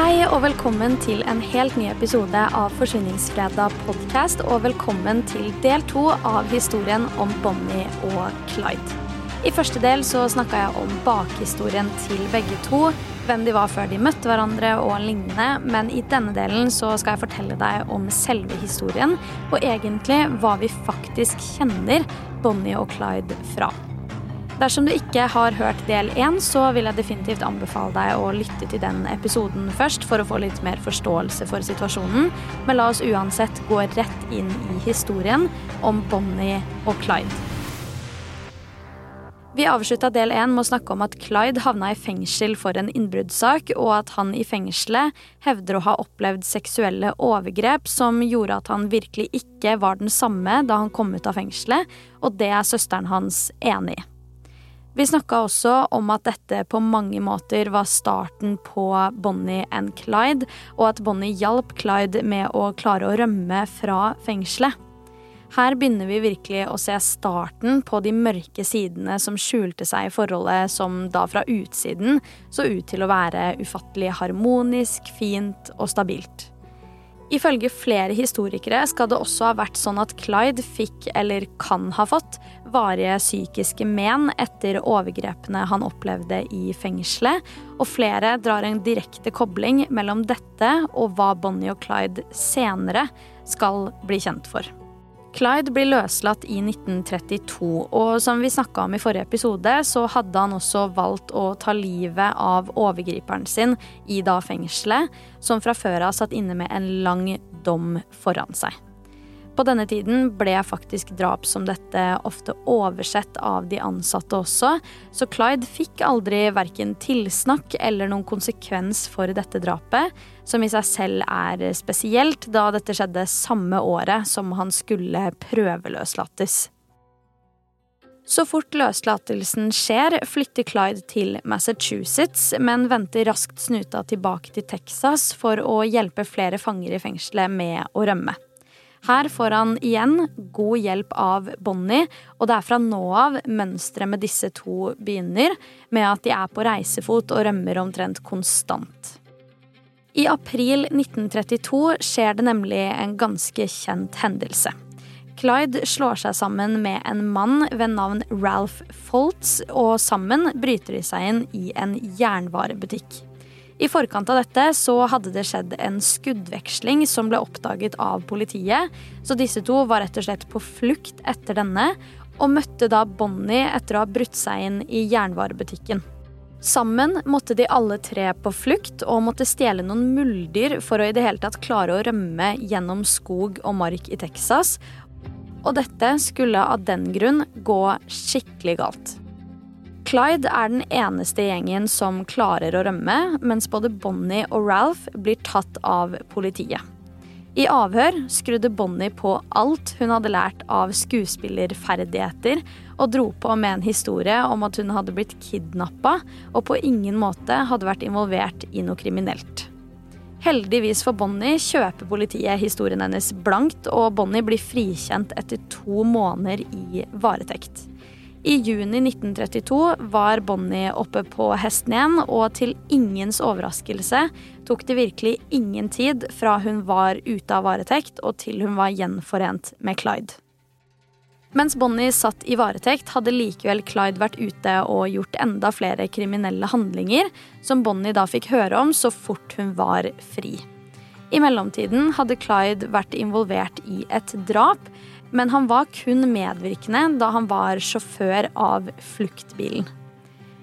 Hei og velkommen til en helt ny episode av Forsvinningsfredag podcast, og velkommen til del to av historien om Bonnie og Clyde. I første del så snakka jeg om bakhistorien til begge to, hvem de var før de møtte hverandre og lignende, men i denne delen så skal jeg fortelle deg om selve historien, og egentlig hva vi faktisk kjenner Bonnie og Clyde fra. Dersom du ikke har hørt del én, så vil jeg definitivt anbefale deg å lytte til den episoden først for å få litt mer forståelse for situasjonen. Men la oss uansett gå rett inn i historien om Bonnie og Clyde. Vi avslutta del én med å snakke om at Clyde havna i fengsel for en innbruddssak, og at han i fengselet hevder å ha opplevd seksuelle overgrep som gjorde at han virkelig ikke var den samme da han kom ut av fengselet, og det er søsteren hans enig i. Vi snakka også om at dette på mange måter var starten på Bonnie and Clyde, og at Bonnie hjalp Clyde med å klare å rømme fra fengselet. Her begynner vi virkelig å se starten på de mørke sidene som skjulte seg i forholdet som da fra utsiden så ut til å være ufattelig harmonisk, fint og stabilt. Ifølge flere historikere skal det også ha vært sånn at Clyde fikk, eller kan ha fått, varige psykiske men etter overgrepene han opplevde i fengselet, og flere drar en direkte kobling mellom dette og hva Bonnie og Clyde senere skal bli kjent for. Clyde blir løslatt i 1932, og som vi snakka om i forrige episode, så hadde han også valgt å ta livet av overgriperen sin i da fengselet, som fra før av satt inne med en lang dom foran seg. På denne tiden ble faktisk drap som dette ofte oversett av de ansatte også, så Clyde fikk aldri verken tilsnakk eller noen konsekvens for dette drapet, som i seg selv er spesielt, da dette skjedde samme året som han skulle prøveløslates. Så fort løslatelsen skjer, flytter Clyde til Massachusetts, men venter raskt snuta tilbake til Texas for å hjelpe flere fanger i fengselet med å rømme. Her får han igjen god hjelp av Bonnie, og det er fra nå av mønsteret med disse to begynner, med at de er på reisefot og rømmer omtrent konstant. I april 1932 skjer det nemlig en ganske kjent hendelse. Clyde slår seg sammen med en mann ved navn Ralph Foltz, og sammen bryter de seg inn i en jernvarebutikk. I forkant av dette så hadde det skjedd en skuddveksling som ble oppdaget av politiet, så disse to var rett og slett på flukt etter denne, og møtte da Bonnie etter å ha brutt seg inn i jernvarebutikken. Sammen måtte de alle tre på flukt og måtte stjele noen muldyr for å i det hele tatt klare å rømme gjennom skog og mark i Texas, og dette skulle av den grunn gå skikkelig galt. Clyde er den eneste gjengen som klarer å rømme, mens både Bonnie og Ralph blir tatt av politiet. I avhør skrudde Bonnie på alt hun hadde lært av skuespillerferdigheter, og dro på med en historie om at hun hadde blitt kidnappa og på ingen måte hadde vært involvert i noe kriminelt. Heldigvis for Bonnie kjøper politiet historien hennes blankt, og Bonnie blir frikjent etter to måneder i varetekt. I juni 1932 var Bonnie oppe på hesten igjen, og til ingens overraskelse tok det virkelig ingen tid fra hun var ute av varetekt og til hun var gjenforent med Clyde. Mens Bonnie satt i varetekt, hadde likevel Clyde vært ute og gjort enda flere kriminelle handlinger, som Bonnie da fikk høre om så fort hun var fri. I mellomtiden hadde Clyde vært involvert i et drap, men han var kun medvirkende da han var sjåfør av fluktbilen.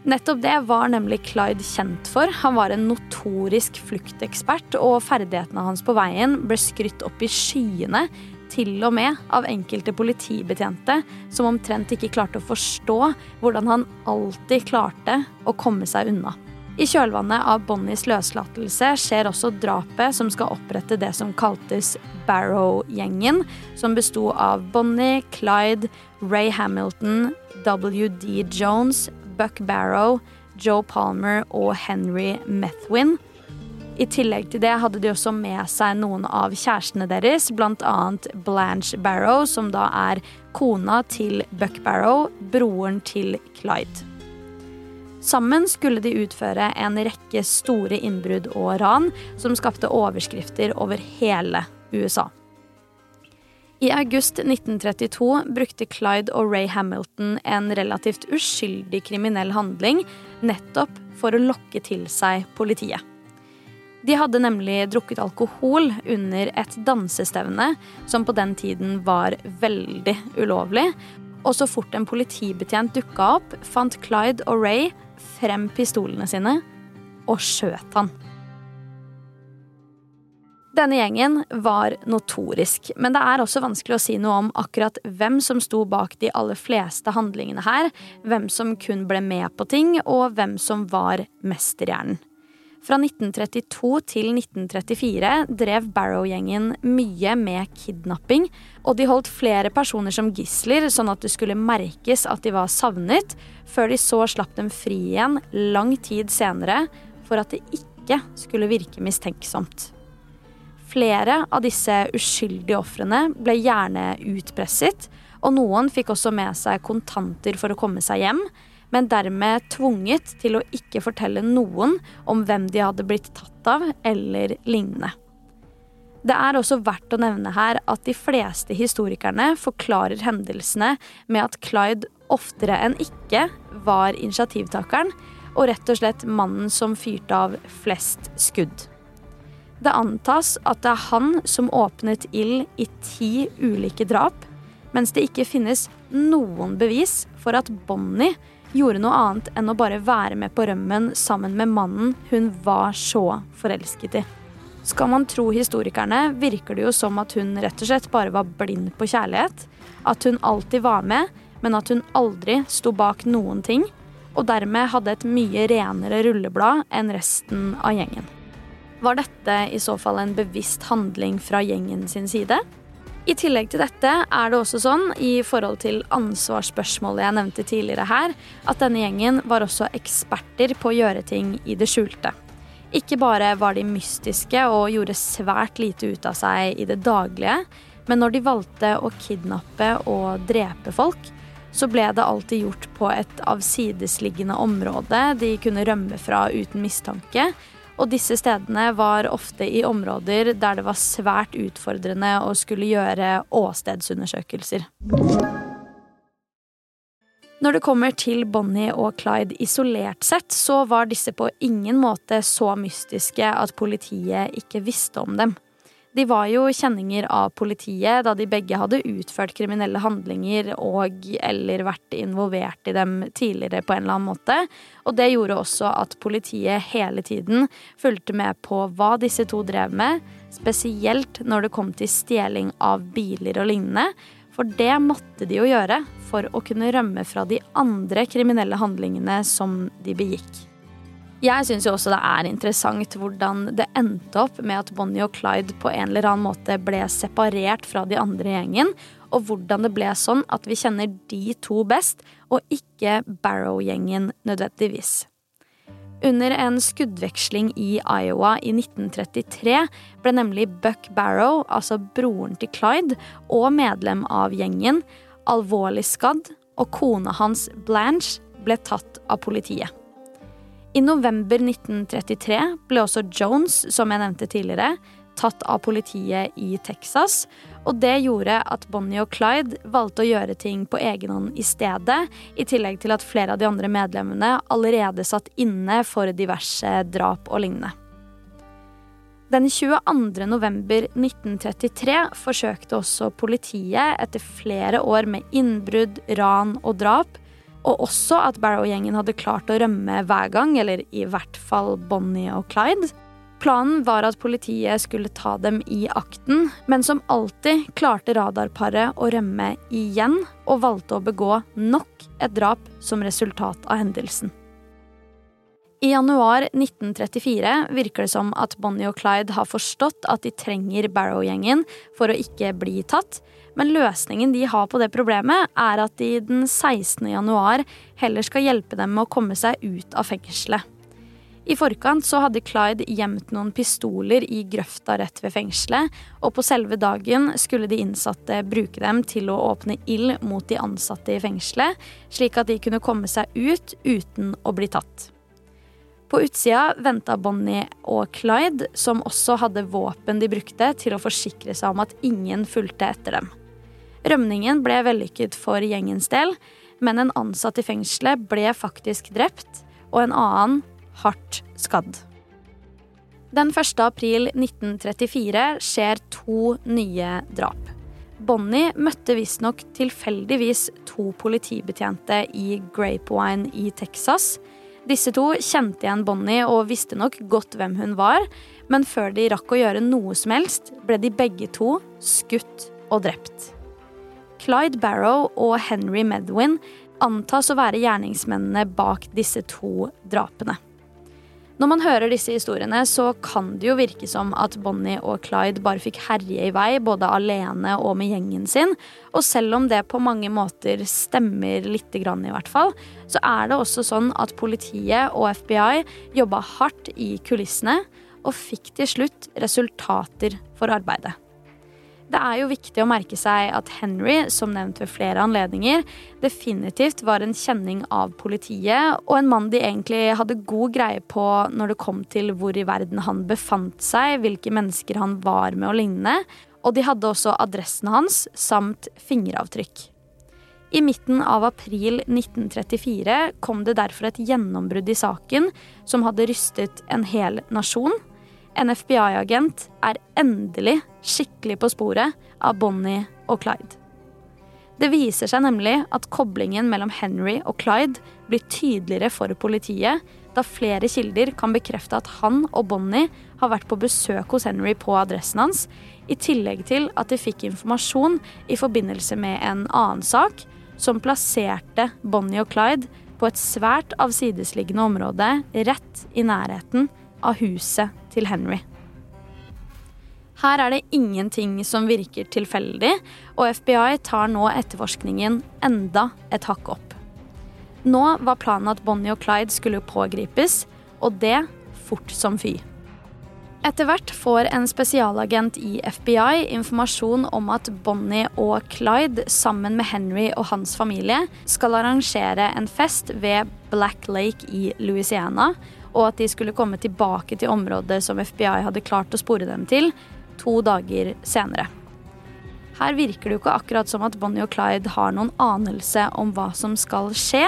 Nettopp det var nemlig Clyde kjent for. Han var en notorisk fluktekspert, og ferdighetene hans på veien ble skrytt opp i skyene til og med av enkelte politibetjente som omtrent ikke klarte å forstå hvordan han alltid klarte å komme seg unna. I kjølvannet av Bonnies løslatelse skjer også drapet som skal opprette det som kaltes Barrow-gjengen, som besto av Bonnie, Clyde, Ray Hamilton, W.D. Jones, Buck Barrow, Joe Palmer og Henry Methwin. I tillegg til det hadde de også med seg noen av kjærestene deres, bl.a. Blanche Barrow, som da er kona til Buck Barrow, broren til Clyde. Sammen skulle de utføre en rekke store innbrudd og ran som skapte overskrifter over hele USA. I august 1932 brukte Clyde og Ray Hamilton en relativt uskyldig kriminell handling nettopp for å lokke til seg politiet. De hadde nemlig drukket alkohol under et dansestevne, som på den tiden var veldig ulovlig. Og så fort en politibetjent dukka opp, fant Clyde og Ray frem pistolene sine og skjøt han. Denne gjengen var notorisk, men det er også vanskelig å si noe om akkurat hvem som sto bak de aller fleste handlingene her, hvem som kun ble med på ting, og hvem som var mesterhjernen. Fra 1932 til 1934 drev Barrow-gjengen mye med kidnapping, og de holdt flere personer som gisler, sånn at det skulle merkes at de var savnet, før de så slapp dem fri igjen lang tid senere, for at det ikke skulle virke mistenksomt. Flere av disse uskyldige ofrene ble gjerne utpresset, og noen fikk også med seg kontanter for å komme seg hjem, men dermed tvunget til å ikke fortelle noen om hvem de hadde blitt tatt av, eller lignende. Det er også verdt å nevne her at de fleste historikerne forklarer hendelsene med at Clyde oftere enn ikke var initiativtakeren, og rett og slett mannen som fyrte av flest skudd. Det antas at det er han som åpnet ild i ti ulike drap, mens det ikke finnes noen bevis for at Bonnie gjorde noe annet enn å bare være med på rømmen sammen med mannen hun var så forelsket i. Skal man tro historikerne, virker det jo som at hun rett og slett bare var blind på kjærlighet. At hun alltid var med, men at hun aldri sto bak noen ting. Og dermed hadde et mye renere rulleblad enn resten av gjengen. Var dette i så fall en bevisst handling fra gjengen sin side? I tillegg til dette er det også sånn, i forhold til ansvarsspørsmålet jeg nevnte tidligere her, at denne gjengen var også eksperter på å gjøre ting i det skjulte. Ikke bare var de mystiske og gjorde svært lite ut av seg i det daglige, men når de valgte å kidnappe og drepe folk, så ble det alltid gjort på et avsidesliggende område de kunne rømme fra uten mistanke, og disse stedene var ofte i områder der det var svært utfordrende å skulle gjøre åstedsundersøkelser. Når det kommer til Bonnie og Clyde isolert sett, så var disse på ingen måte så mystiske at politiet ikke visste om dem. De var jo kjenninger av politiet da de begge hadde utført kriminelle handlinger og eller vært involvert i dem tidligere på en eller annen måte. Og det gjorde også at politiet hele tiden fulgte med på hva disse to drev med, spesielt når det kom til stjeling av biler og lignende. For det måtte de jo gjøre for å kunne rømme fra de andre kriminelle handlingene som de begikk. Jeg syns jo også det er interessant hvordan det endte opp med at Bonnie og Clyde på en eller annen måte ble separert fra de andre gjengen, og hvordan det ble sånn at vi kjenner de to best, og ikke Barrow-gjengen nødvendigvis. Under en skuddveksling i Iowa i 1933 ble nemlig Buck Barrow, altså broren til Clyde, og medlem av gjengen, alvorlig skadd, og kona hans, Blanche, ble tatt av politiet. I november 1933 ble også Jones, som jeg nevnte tidligere, tatt av politiet i Texas. Og det gjorde at Bonnie og Clyde valgte å gjøre ting på egen hånd i stedet, i tillegg til at flere av de andre medlemmene allerede satt inne for diverse drap og lignende. Den 22. november 1933 forsøkte også politiet, etter flere år med innbrudd, ran og drap, og også at Barrow-gjengen hadde klart å rømme hver gang, eller i hvert fall Bonnie og Clyde, Planen var at politiet skulle ta dem i akten, men som alltid klarte radarparet å rømme igjen og valgte å begå nok et drap som resultat av hendelsen. I januar 1934 virker det som at Bonnie og Clyde har forstått at de trenger Barrow-gjengen for å ikke bli tatt, men løsningen de har på det problemet, er at de den 16. januar heller skal hjelpe dem med å komme seg ut av fengselet. I forkant så hadde Clyde gjemt noen pistoler i grøfta rett ved fengselet, og på selve dagen skulle de innsatte bruke dem til å åpne ild mot de ansatte i fengselet, slik at de kunne komme seg ut uten å bli tatt. På utsida venta Bonnie og Clyde, som også hadde våpen de brukte til å forsikre seg om at ingen fulgte etter dem. Rømningen ble vellykket for gjengens del, men en ansatt i fengselet ble faktisk drept, og en annen hardt skadd. Den 1. april 1934 skjer to nye drap. Bonnie møtte visstnok tilfeldigvis to politibetjente i Grapewine i Texas. Disse to kjente igjen Bonnie og visste nok godt hvem hun var, men før de rakk å gjøre noe som helst, ble de begge to skutt og drept. Clyde Barrow og Henry Medwin antas å være gjerningsmennene bak disse to drapene. Når man hører disse historiene, så kan det jo virke som at Bonnie og Clyde bare fikk herje i vei, både alene og med gjengen sin. Og selv om det på mange måter stemmer lite grann, i hvert fall, så er det også sånn at politiet og FBI jobba hardt i kulissene og fikk til slutt resultater for arbeidet. Det er jo viktig å merke seg at Henry, som nevnt ved flere anledninger, definitivt var en kjenning av politiet, og en mann de egentlig hadde god greie på når det kom til hvor i verden han befant seg, hvilke mennesker han var med og lignende, og de hadde også adressen hans samt fingeravtrykk. I midten av april 1934 kom det derfor et gjennombrudd i saken som hadde rystet en hel nasjon en FBI-agent er endelig skikkelig på sporet av Bonnie og Clyde. Det viser seg nemlig at koblingen mellom Henry og Clyde blir tydeligere for politiet, da flere kilder kan bekrefte at han og Bonnie har vært på besøk hos Henry på adressen hans, i tillegg til at de fikk informasjon i forbindelse med en annen sak som plasserte Bonnie og Clyde på et svært avsidesliggende område rett i nærheten av huset til Henry. Her er det ingenting som virker tilfeldig, og FBI tar nå etterforskningen enda et hakk opp. Nå var planen at Bonnie og Clyde skulle pågripes, og det fort som fy. Etter hvert får en spesialagent i FBI informasjon om at Bonnie og Clyde sammen med Henry og hans familie skal arrangere en fest ved Black Lake i Louisiana, og at de skulle komme tilbake til området som FBI hadde klart å spore dem til, to dager senere. Her virker det jo ikke akkurat som at Bonnie og Clyde har noen anelse om hva som skal skje,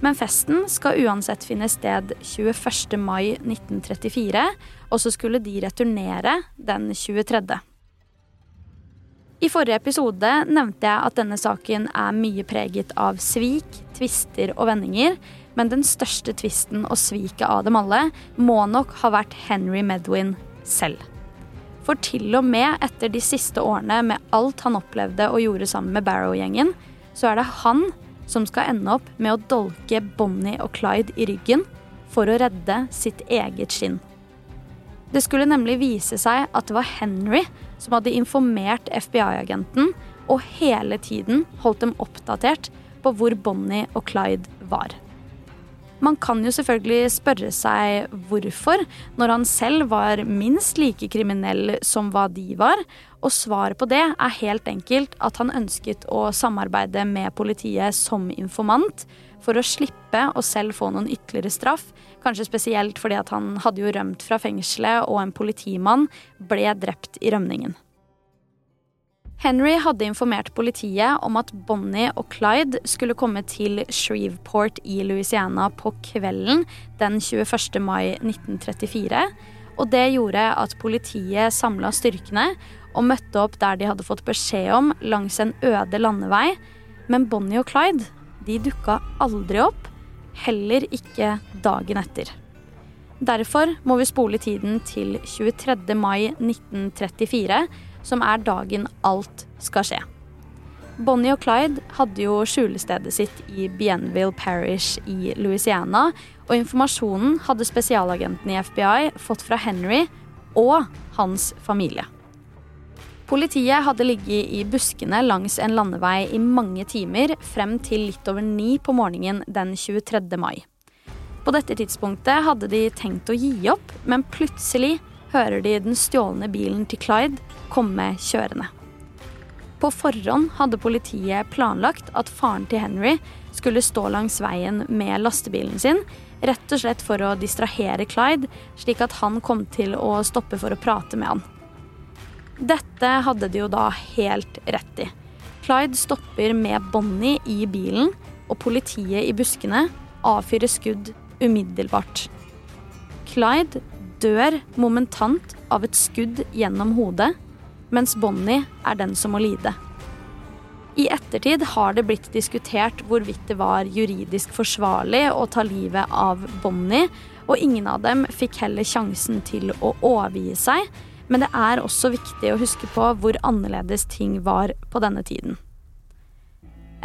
men festen skal uansett finne sted 21. mai 1934, og så skulle de returnere den 23. I forrige episode nevnte jeg at denne saken er mye preget av svik, tvister og vendinger, men den største tvisten og sviket av dem alle må nok ha vært Henry Medwin selv. For til og med etter de siste årene med alt han opplevde og gjorde sammen med Barrow-gjengen, så er det han som skal ende opp med å dolke Bonnie og Clyde i ryggen for å redde sitt eget skinn. Det skulle nemlig vise seg at det var Henry som hadde informert FBI-agenten og hele tiden holdt dem oppdatert på hvor Bonnie og Clyde var. Man kan jo selvfølgelig spørre seg hvorfor, når han selv var minst like kriminell som hva de var. Og svaret på det er helt enkelt at han ønsket å samarbeide med politiet som informant for å slippe å selv få noen ytterligere straff. Kanskje spesielt fordi han hadde jo rømt fra fengselet, og en politimann ble drept i rømningen. Henry hadde informert politiet om at Bonnie og Clyde skulle komme til Shreveport i Louisiana på kvelden den 21. mai 1934. Og det gjorde at politiet samla styrkene og møtte opp der de hadde fått beskjed om, langs en øde landevei. Men Bonnie og Clyde de dukka aldri opp, heller ikke dagen etter. Derfor må vi spole tiden til 23. mai 1934 som er dagen alt skal skje. Bonnie og Clyde hadde jo skjulestedet sitt i Bienville Parish i Louisiana, og informasjonen hadde spesialagenten i FBI fått fra Henry og hans familie. Politiet hadde ligget i buskene langs en landevei i mange timer frem til litt over ni på morgenen den 23. mai. På dette tidspunktet hadde de tenkt å gi opp, men plutselig hører de den stjålne bilen til Clyde komme kjørende. På forhånd hadde politiet planlagt at faren til Henry skulle stå langs veien med lastebilen sin, rett og slett for å distrahere Clyde, slik at han kom til å stoppe for å prate med han. Dette hadde de jo da helt rett i. Clyde stopper med Bonnie i bilen, og politiet i buskene avfyrer skudd umiddelbart. Clyde dør momentant av et skudd gjennom hodet, mens Bonnie er den som må lide. I ettertid har det blitt diskutert hvorvidt det var juridisk forsvarlig å ta livet av Bonnie, og ingen av dem fikk heller sjansen til å overgi seg, men det er også viktig å huske på hvor annerledes ting var på denne tiden.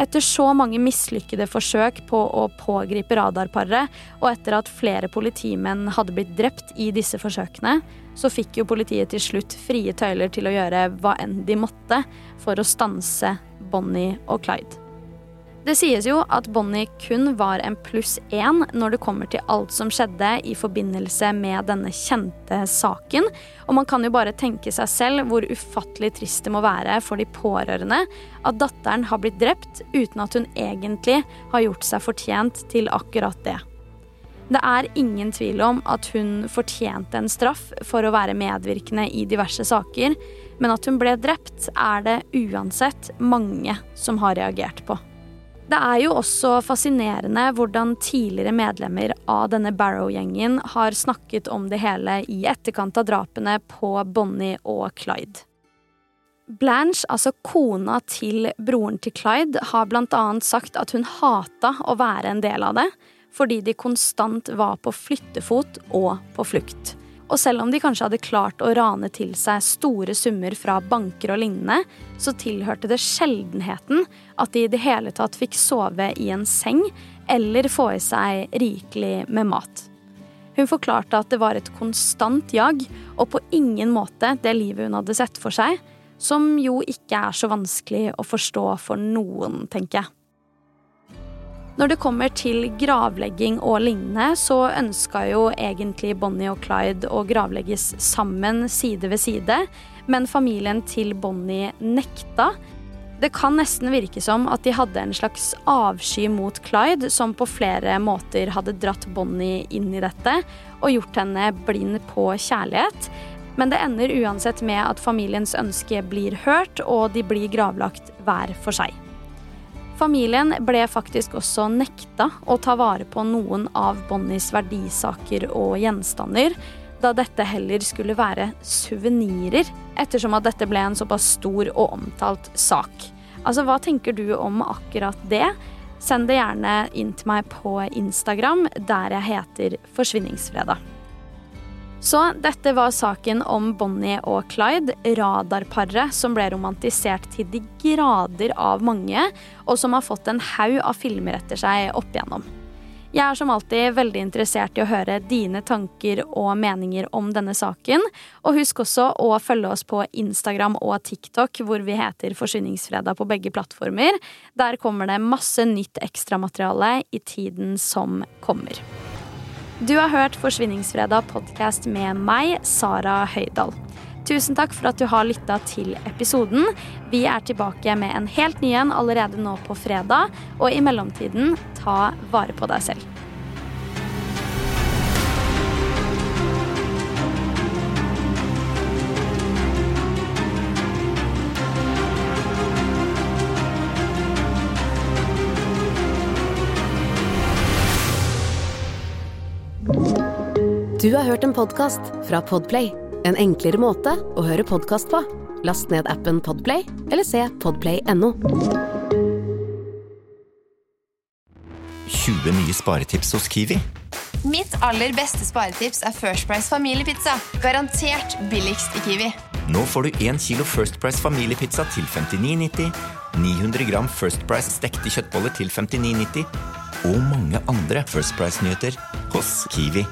Etter så mange mislykkede forsøk på å pågripe radarparet, og etter at flere politimenn hadde blitt drept i disse forsøkene, så fikk jo politiet til slutt frie tøyler til å gjøre hva enn de måtte for å stanse Bonnie og Clyde. Det sies jo at Bonnie kun var en pluss én når det kommer til alt som skjedde i forbindelse med denne kjente saken, og man kan jo bare tenke seg selv hvor ufattelig trist det må være for de pårørende at datteren har blitt drept uten at hun egentlig har gjort seg fortjent til akkurat det. Det er ingen tvil om at hun fortjente en straff for å være medvirkende i diverse saker, men at hun ble drept, er det uansett mange som har reagert på. Det er jo også fascinerende hvordan tidligere medlemmer av denne Barrow-gjengen har snakket om det hele i etterkant av drapene på Bonnie og Clyde. Blanche, altså kona til broren til Clyde, har blant annet sagt at hun hata å være en del av det, fordi de konstant var på flyttefot og på flukt. Og selv om de kanskje hadde klart å rane til seg store summer fra banker og lignende, så tilhørte det sjeldenheten at de i det hele tatt fikk sove i en seng eller få i seg rikelig med mat. Hun forklarte at det var et konstant jag, og på ingen måte det livet hun hadde sett for seg, som jo ikke er så vanskelig å forstå for noen, tenker jeg. Når det kommer til gravlegging og lignende, så ønska jo egentlig Bonnie og Clyde å gravlegges sammen side ved side, men familien til Bonnie nekta. Det kan nesten virke som at de hadde en slags avsky mot Clyde, som på flere måter hadde dratt Bonnie inn i dette og gjort henne blind på kjærlighet. Men det ender uansett med at familiens ønske blir hørt, og de blir gravlagt hver for seg. Familien ble faktisk også nekta å ta vare på noen av Bonnies verdisaker og gjenstander, da dette heller skulle være suvenirer, ettersom at dette ble en såpass stor og omtalt sak. Altså, Hva tenker du om akkurat det? Send det gjerne inn til meg på Instagram, der jeg heter Forsvinningsfredag. Så dette var saken om Bonnie og Clyde, radarparet som ble romantisert til de grader av mange, og som har fått en haug av filmer etter seg opp igjennom. Jeg er som alltid veldig interessert i å høre dine tanker og meninger om denne saken. Og husk også å følge oss på Instagram og TikTok, hvor vi heter Forsyningsfredag på begge plattformer. Der kommer det masse nytt ekstramateriale i tiden som kommer. Du har hørt Forsvinningsfredag podkast med meg, Sara Høydahl. Tusen takk for at du har lytta til episoden. Vi er tilbake med en helt ny en allerede nå på fredag. Og i mellomtiden, ta vare på deg selv. Du har hørt en podkast fra Podplay. En enklere måte å høre podkast på. Last ned appen Podplay eller se podplay.no. 20 nye sparetips hos Kiwi. Mitt aller beste sparetips er First Price familiepizza. Garantert billigst i Kiwi. Nå får du 1 kilo First Price familiepizza til 59,90, 900 gram First Price stekte kjøttboller til 59,90 og mange andre First Price-nyheter hos Kiwi.